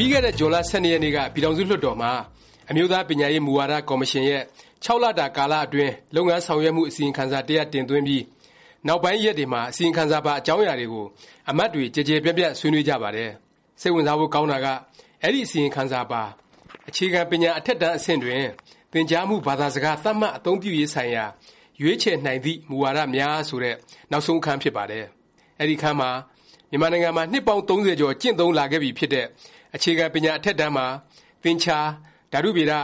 ပြီးခဲ့တဲ့ဇွန်လ၁၂ရက်နေ့ကပြည်ထောင်စုလွှတ်တော်မှာအမျိုးသားပညာရေးမူဝါဒကော်မရှင်ရဲ့၆လတာကာလအတွင်းလုပ်ငန်းဆောင်ရွက်မှုအစီရင်ခံစာတစ်ရပ်တင်သွင်းပြီးနောက်ပိုင်းရက်တွေမှာအစီရင်ခံစာပါအကြောင်းအရာတွေကိုအမတ်တွေကျယ်ကျယ်ပြန့်ပြန့်ဆွေးနွေးကြပါတယ်။စိတ်ဝင်စားဖို့ကောင်းတာကအဲဒီအစီရင်ခံစာပါ“အခြေခံပညာအထက်တန်းအဆင့်တွင်သင်ကြားမှုဘာသာစကားသတ်မှတ်အသုံးပြုရေးဆိုင်ရာရွေးချယ်နိုင်သည့်မူဝါဒများ”ဆိုတဲ့နောက်ဆုံးအခန်းဖြစ်ပါတယ်။အဲဒီအခန်းမှာမြန်မာနိုင်ငံမှာနှစ်ပေါင်း၃၀ကျော်ကျင့်သုံးလာခဲ့ပြီဖြစ်တဲ့ အခြေခံပညာအထက်တန်းမှာ သင်္ချာ၊ဓာတုဗေဒ၊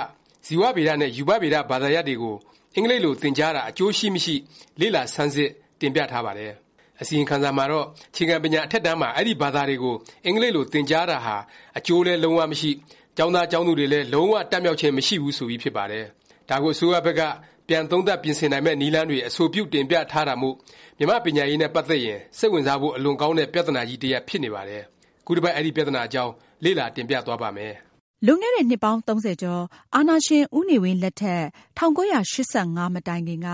ဇီဝဗေဒ နဲ့ ရူပဗေဒ ဘာသာရပ်တွေကို အင်္ဂလိပ်လို သင်ကြားတာ အကျိုးရှိမရှိ လေ့လာဆန်းစစ် တင်ပြထားပါတယ်။အစီရင်ခံစာမှာတော့ အခြေခံပညာ အထက်တန်းမှာ အဲဒီ ဘာသာတွေကို အင်္ဂလိပ်လို သင်ကြားတာဟာ အကျိုးလည်း လုံး၀ မရှိ၊ကျောင်းသားကျောင်းသူတွေလည်း လုံး၀တတ်မြောက်ခြင်း မရှိဘူး ဆိုပြီး ဖြစ်ပါတယ်။ဒါကို အစိုးရဘက်က ပြန်သုံးသပ် ပြင်ဆင်နိုင်မယ့် နည်းလမ်းတွေ အဆိုပြု တင်ပြထားတာမို့ မြန်မာ့ပညာရေးနဲ့ ပတ်သက်ရင် စိတ်ဝင်စားဖို့ အလွန်ကောင်းတဲ့ ပြသနာကြီး တစ်ရပ် ဖြစ်နေပါတယ်။ခုတစ်ပတ် အဲဒီ ပြသနာအကြောင်း လေ့လာတင်ပြသွားပါ့မယ်။လွန်ခဲ့တဲ့နှစ်ပေါင်း၃၀ကျော်အာဏာရှင်ဦးနေဝင်းလက်ထက်၁၉၈၅မတိုင်ခင်က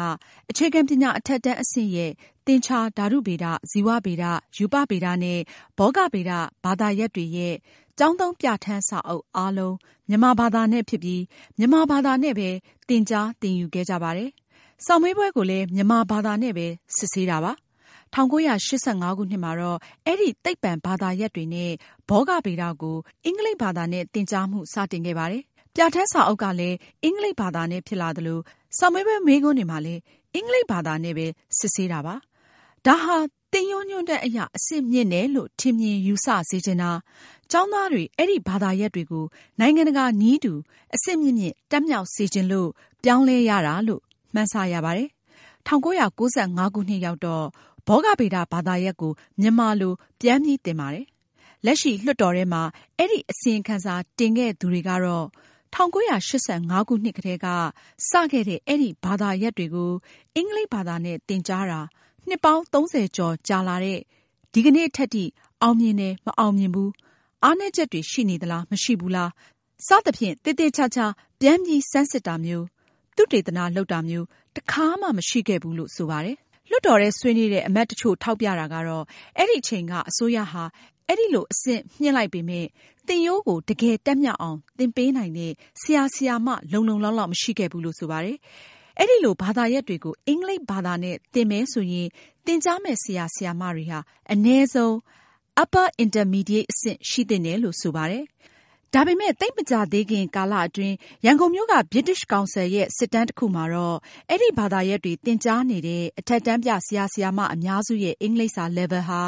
အခြေခံပညာအထက်တန်းအဆင့်ရဲ့သင်္ချာ၊ဓာတုဗေဒ၊ဇီဝဗေဒ၊ရူပဗေဒနဲ့ဘောဂဗေဒဘာသာရပ်တွေရဲ့ကျောင်းသုံးပြဌာန်းစာအုပ်အားလုံးမြန်မာဘာသာနဲ့ဖြစ်ပြီးမြန်မာဘာသာနဲ့ပဲသင်ကြား၊သင်ယူခဲ့ကြပါတယ်။စာမေးပွဲကိုလည်းမြန်မာဘာသာနဲ့ပဲစစ်ဆေးတာပါ။ ၁၉၈၅ ခုနှစ်မှာတော့ အဲဒီ သိပ္ပံဘာသာရပ်တွေနဲ့ ဘောဂဗေဒကို အင်္ဂလိပ်ဘာသာနဲ့ သင်ကြားမှု စတင်ခဲ့ပါတယ်။ပြဌာန်းစာအုပ်ကလည်း အင်္ဂလိပ်ဘာသာနဲ့ ဖြစ်လာသလို၊စာမေးပွဲ မေးခွန်းတွေမှာလည်း အင်္ဂလိပ်ဘာသာနဲ့ပဲ စစ်ဆေးတာပါ။ဒါဟာ သင်ရိုးညွှန်းတမ်းအရ အဆင့်မြင့်တယ်လို့ ထင်မြင်ယူဆစေချင်တာ၊ကျောင်းသားတွေ အဲဒီဘာသာရပ်တွေကို နိုင်ငံတကာနည်းတူ အဆင့်မြင့်မြင့် တတ်မြောက်စေချင်လို့ ပြောင်းလဲရတာလို့ မှန်းဆရပါတယ်။၁၉၉၅ ခုနှစ်ရောက်တော့ ဘောဂဗေဒဘာသာရပ်ကို မြန်မာလို ပြန်ပြီးသင်ပါတယ်။လက်ရှိ လွှတ်တော်ထဲမှာ အဲဒီ အစီရင်ခံစာ တင်ခဲ့သူတွေကတော့ ၁၉၈၅ ခုနှစ်ကတည်းက စခဲ့တဲ့ အဲဒီ ဘာသာရပ်တွေကို အင်္ဂလိပ်ဘာသာနဲ့ သင်ကြားတာ နှစ်ပေါင်း ၃၀ ကျော်ကြာလာတဲ့ ဒီကနေ့ ထက်ထိ အောင်မြင်တယ်၊မအောင်မြင်ဘူး၊အားနည်းချက်တွေ ရှိနေသလား၊မရှိဘူးလား စသဖြင့် သေသေခြာခြာ ပြန်ပြီး ဆန်းစစ်တာမျိုး၊သုတေသန လုပ်တာမျိုးတစ်ခါမှ မရှိခဲ့ဘူးလို့ ဆိုပါတယ်။ လွှတ်တော်ထဲ ဆွေးနွေးတဲ့ အမတ်တချို့ ထောက်ပြတာကတော့ အဲဒီအချိန်က အစိုးရဟာ အဲလို အဆင့်မြှင့်လိုက်ပေမယ့် သင်ရိုးကို တကယ်တတ်မြောက်အောင် သင်ပေးနိုင်တဲ့ ဆရာ၊ဆရာမ လုံလုံလောက်လောက် မရှိခဲ့ဘူးလို့ ဆိုပါတယ်။အဲလို ဘာသာရပ်တွေကို အင်္ဂလိပ်ဘာသာနဲ့ သင်မယ်ဆိုရင် သင်ကြားမယ့် ဆရာ၊ဆရာမတွေဟာ အနည်းဆုံး Upper Intermediate အဆင့် ရှိသင့်တယ်လို့ ဆိုပါတယ်။ ဒါပေမယ့် သိပ်မကြာသေးခင်ကာလအတွင်း ရန်ကုန်မြို့က ဗြိတိသျှကောင်စီရဲ့ စစ်တမ်းတစ်ခုမှာတော့ အဲဒီဘာသာရပ်တွေ သင်ကြားနေတဲ့ အထက်တန်းပြ ဆရာ၊ဆရာမ အများစုရဲ့ အင်္ဂလိပ်စာ Level ဟာ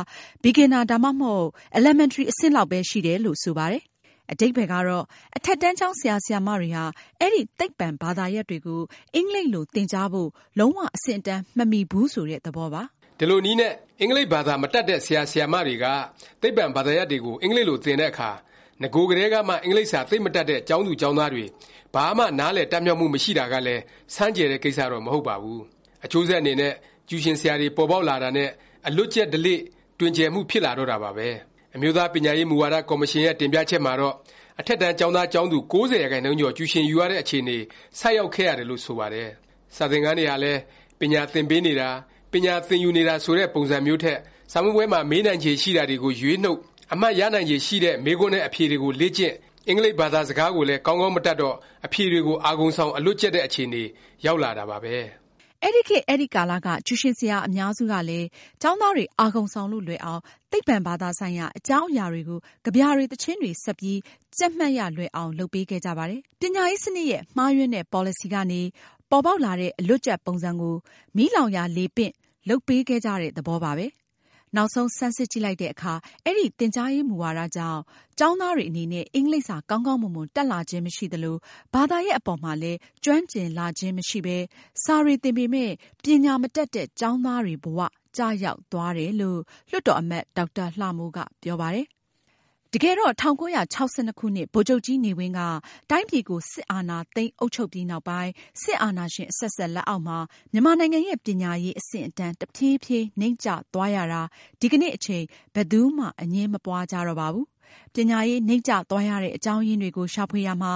Beginner ဒါမှမဟုတ် Elementary အဆင့်လောက်ပဲ ရှိတယ်လို့ ဆိုပါတယ်။အဓိပ္ပါယ်ကတော့ အထက်တန်းကျောင်း ဆရာ ဆရာမတွေဟာ အဲဒီ သိပ္ပံဘာသာရပ်တွေကို အင်္ဂလိပ်လို သင်ကြားဖို့ လုံး၀ အဆင့်အတန်း မမီဘူးဆိုတဲ့ သဘောပါ။ဒီလိုနည်းနဲ့ အင်္ဂလိပ်ဘာသာ မတတ်တဲ့ ဆရာ ဆရာမတွေက သိပ္ပံဘာသာရပ်တွေကို အင်္ဂလိပ်လို သင်တဲ့အခါ နဂိုကတည်းကမှ အင်္ဂလိပ်စာ သိပ်မတတ်တဲ့ ကျောင်းသူကျောင်းသားတွေ ဘာမှ နားလည် တတ်မြောက်မှု မရှိတာကလည်း ဆန်းကြယ်တဲ့ ကိစ္စတော့ မဟုတ်ပါဘူး။အကျိုးဆက်အနေနဲ့ ကျူရှင်ဆရာတွေ ပေါ်ပေါက်လာတာနဲ့ အလွတ်ကျက် ဓလေ့ တွင်ကျယ်မှု ဖြစ်လာတော့တာပါပဲ။အမျိုးသား ပညာရေး မူဝါဒ ကော်မရှင်ရဲ့ တင်ပြချက်မှာတော့ အထက်တန်း ကျောင်းသားကျောင်းသူ ၉၀ ရာခိုင်နှုန်းကျော် ကျူရှင်ယူရတဲ့ အခြေအနေ ဆိုက်ရောက်ခဲ့ရတယ်လို့ ဆိုပါတယ်။စာသင်ခန်းတွေဟာလည်း ပညာသင်ပေးနေတာ၊ပညာသင်ယူနေတာ ဆိုတဲ့ ပုံစံမျိုးထက် စာမေးပွဲမှာ မေးနိုင်ခြေ ရှိတာတွေကို ရွေးနှုတ်၊ အမှတ်ရနိုင်ခြေရှိတဲ့မေးခွန်းနဲ့အဖြေတွေကိုလေ့ကျင့်၊အင်္ဂလိပ်ဘာသာစကားကိုလည်း ကောင်းကောင်းမတတ်တော့ အဖြေတွေကို အာဂုံဆောင် အလွတ်ကျက်တဲ့ အခြေအနေ ရောက်လာတာပါပဲ။အဲဒီခေတ် အဲဒီကာလက ကျူရှင်ဆရာအများစုကလည်း ကျောင်းသားတွေ အာဂုံဆောင်လို့ လွယ်အောင် သိပ္ပံဘာသာဆိုင်ရာ အကြောင်းအရာတွေကို ကဗျာတွေ သီချင်းတွေ စပ်ပြီးကြက်မှတ်ရလွယ်အောင် လုပ်ပေးခဲ့ကြပါတယ်။ပညာရေးစနစ်ရဲ့ မှားယွင်းတဲ့ ပေါ်လစီကနေ ပေါ်ပေါက်လာတဲ့ အလွတ်ကျက် ပုံစံကို မီးလောင်ရာလေပင့် လုပ်ပေးခဲ့ကြတဲ့ သဘောပါပဲ။ နောက်ဆုံးဆန်းစစ်ကြည့်လိုက်တဲ့အခါ အဲဒီ သင်ကြားရေးမူဝါဒကြောင့် ကျောင်းသားတွေအနေနဲ့ အင်္ဂလိပ်စာ ကောင်းကောင်းမွန်မွန် တတ်လာခြင်းမရှိသလို၊ဘာသာရပ်အပေါ်မှာလည်း ကျွမ်းကျင်လာခြင်းမရှိပဲ စာတွေသင်ပေမယ့် ပညာမတတ်တဲ့ ကျောင်းသားတွေဘ၀ ကျရောက်သွားတယ်လို့ လွှတ်တော်အမတ် ဒေါက်တာလှမိုးက ပြောပါတယ်။ တကယ်တော့ ၁၉၆၂ ခုနှစ် ဗိုလ်ချုပ်ကြီးနေဝင်းက တိုင်းပြည်ကို စစ်အာဏာသိမ်းအုပ်ချုပ်ပြီးနောက်ပိုင်း စစ်အာဏာရှင်အဆက်ဆက် လက်အောက်မှာ မြန်မာနိုင်ငံရဲ့ ပညာရေးအဆင့်အတန်း တဖြေးဖြေးနိမ့်ကျသွားရတာ ဒီကနေ့အချိန် ဘယ်သူမှ အငြင်းမပွားကြတော့ပါဘူး။ပညာရေး နိမ့်ကျသွားရတဲ့ အကြောင်းရင်းတွေကို ရှာဖွေရာမှာ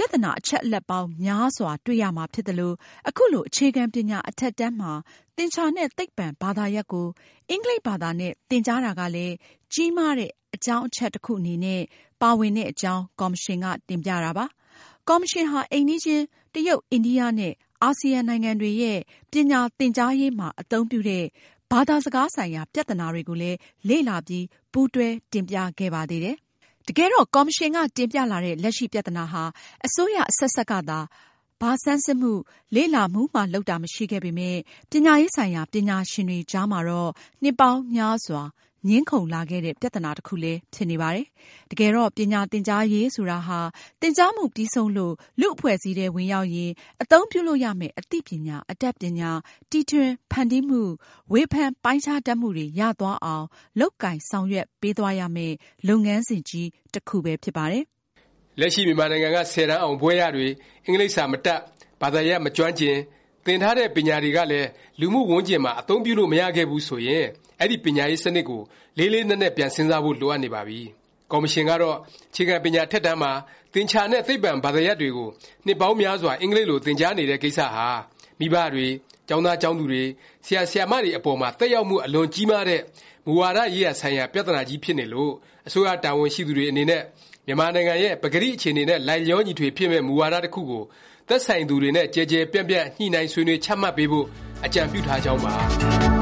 ပပြသနာအချက်အလက်ပေါင်းများစွာ တွေ့ရမှာဖြစ်သလို၊အခုလို အခြေခံပညာ အထက်တန်းမှာ သင်္ချာနဲ့ သိပ္ပံဘာသာရပ်ကို အင်္ဂလိပ်ဘာသာနဲ့ သင်ကြားတာကလည်း ကြီးမားတဲ့ အကြောင်းအချက် တစ်ခုအနေနဲ့ ပါဝင်တဲ့အကြောင်း ကော်မရှင်က တင်ပြတာပါ။ကော်မရှင်ဟာ အိမ်နီးချင်း တရုတ်၊အိန္ဒိယ နဲ့ အာဆီယံနိုင်ငံတွေရဲ့ ပညာသင်ကြားရေးမှာ အသုံးပြုတဲ့ ဘာသာစကားဆိုင်ရာ ပြသနာတွေကိုလည်း လေ့လာပြီး ပူးတွဲတင်ပြခဲ့ပါသေးတယ်။ တကယ်တော့ ကော်မရှင်က တင်ပြလာတဲ့ လက်ရှိ ပြသနာဟာ အစိုးရ အဆက်ဆက်ကသာ ဘာဆန်းစစ်မှု၊လေ့လာမှုမှ လုပ်တာ မရှိခဲ့ပေမယ့် ပညာရေးဆိုင်ရာ ပညာရှင်တွေကြားမှာတော့ နှစ်ပေါင်းများစွာ ငြင်းခုံလာခဲ့တဲ့ ပြသနာတစ်ခုလည်း ဖြစ်နေပါတယ်။တကယ်တော့ ပညာသင်ကြားရေး ဆိုတာဟာ သင်ကြားမှု ပြီးဆုံးလို့ လူ့အဖွဲ့အစည်းထဲ ဝင်ရောက်ရင် အသုံးပြုလို့ရမယ့် အသိပညာ၊အတတ်ပညာ တီထွင်ဖန်တီးမှု၊ဝေဖန်ပိုင်းခြားတတ်မှုတွေ ရသွားအောင် လုပ်ကိုင်ဆောင်ရွက်ပေးသွားရမယ့် လုပ်ငန်းစဉ်ကြီး တစ်ခုပဲ ဖြစ်ပါတယ်။လက်ရှိ မြန်မာနိုင်ငံက ၁၀ တန်းအောင် ဘွဲ့ရတွေ အင်္ဂလိပ်စာ မတတ်၊ဘာသာရပ် မကျွမ်းကျင်၊ သင်ထားတဲ့ပညာတွေကလည်း လူမှုဝန်းကျင်မှာ အသုံးပြုလို့ မရခဲ့ဘူး ဆိုရင် အဲဒီ ပညာရေးစနစ်ကို လေးလေးနက်နက် ပြန်စဉ်းစားဖို့ လိုအပ်နေပါပြီ။ကော်မရှင်ကတော့ အခြေခံပညာ အထက်တန်းမှာ သင်္ချာနဲ့ သိပ္ပံ ဘာသာရပ်တွေကို နှစ်ပေါင်းများစွာ အင်္ဂလိပ်လို သင်ကြားနေတဲ့ ကိစ္စဟာ မိဘတွေ၊ကျောင်းသားကျောင်းသူတွေ၊ဆရာဆရာမတွေအပေါ်မှာ သက်ရောက်မှု အလွန်ကြီးမားတဲ့ မူဝါဒရေးရာဆိုင်ရာ ပြသနာကြီးဖြစ်နေလို့ အစိုးရ တာဝန်ရှိသူတွေအနေနဲ့ မြန်မာနိုင်ငံရဲ့ ပကတိ အခြေအနေနဲ့ လိုက်လျောညီထွေဖြစ်မယ့် မူဝါဒ တစ်ခုကို သက်ဆိုင်သူတွေနဲ့ ကျယ်ကျယ်ပြန့်ပြန့် ညှိနှိုင်းဆွေးနွေး ချမှတ်ပေးဖို့ အကြံပြုထားကြောင်းပါ။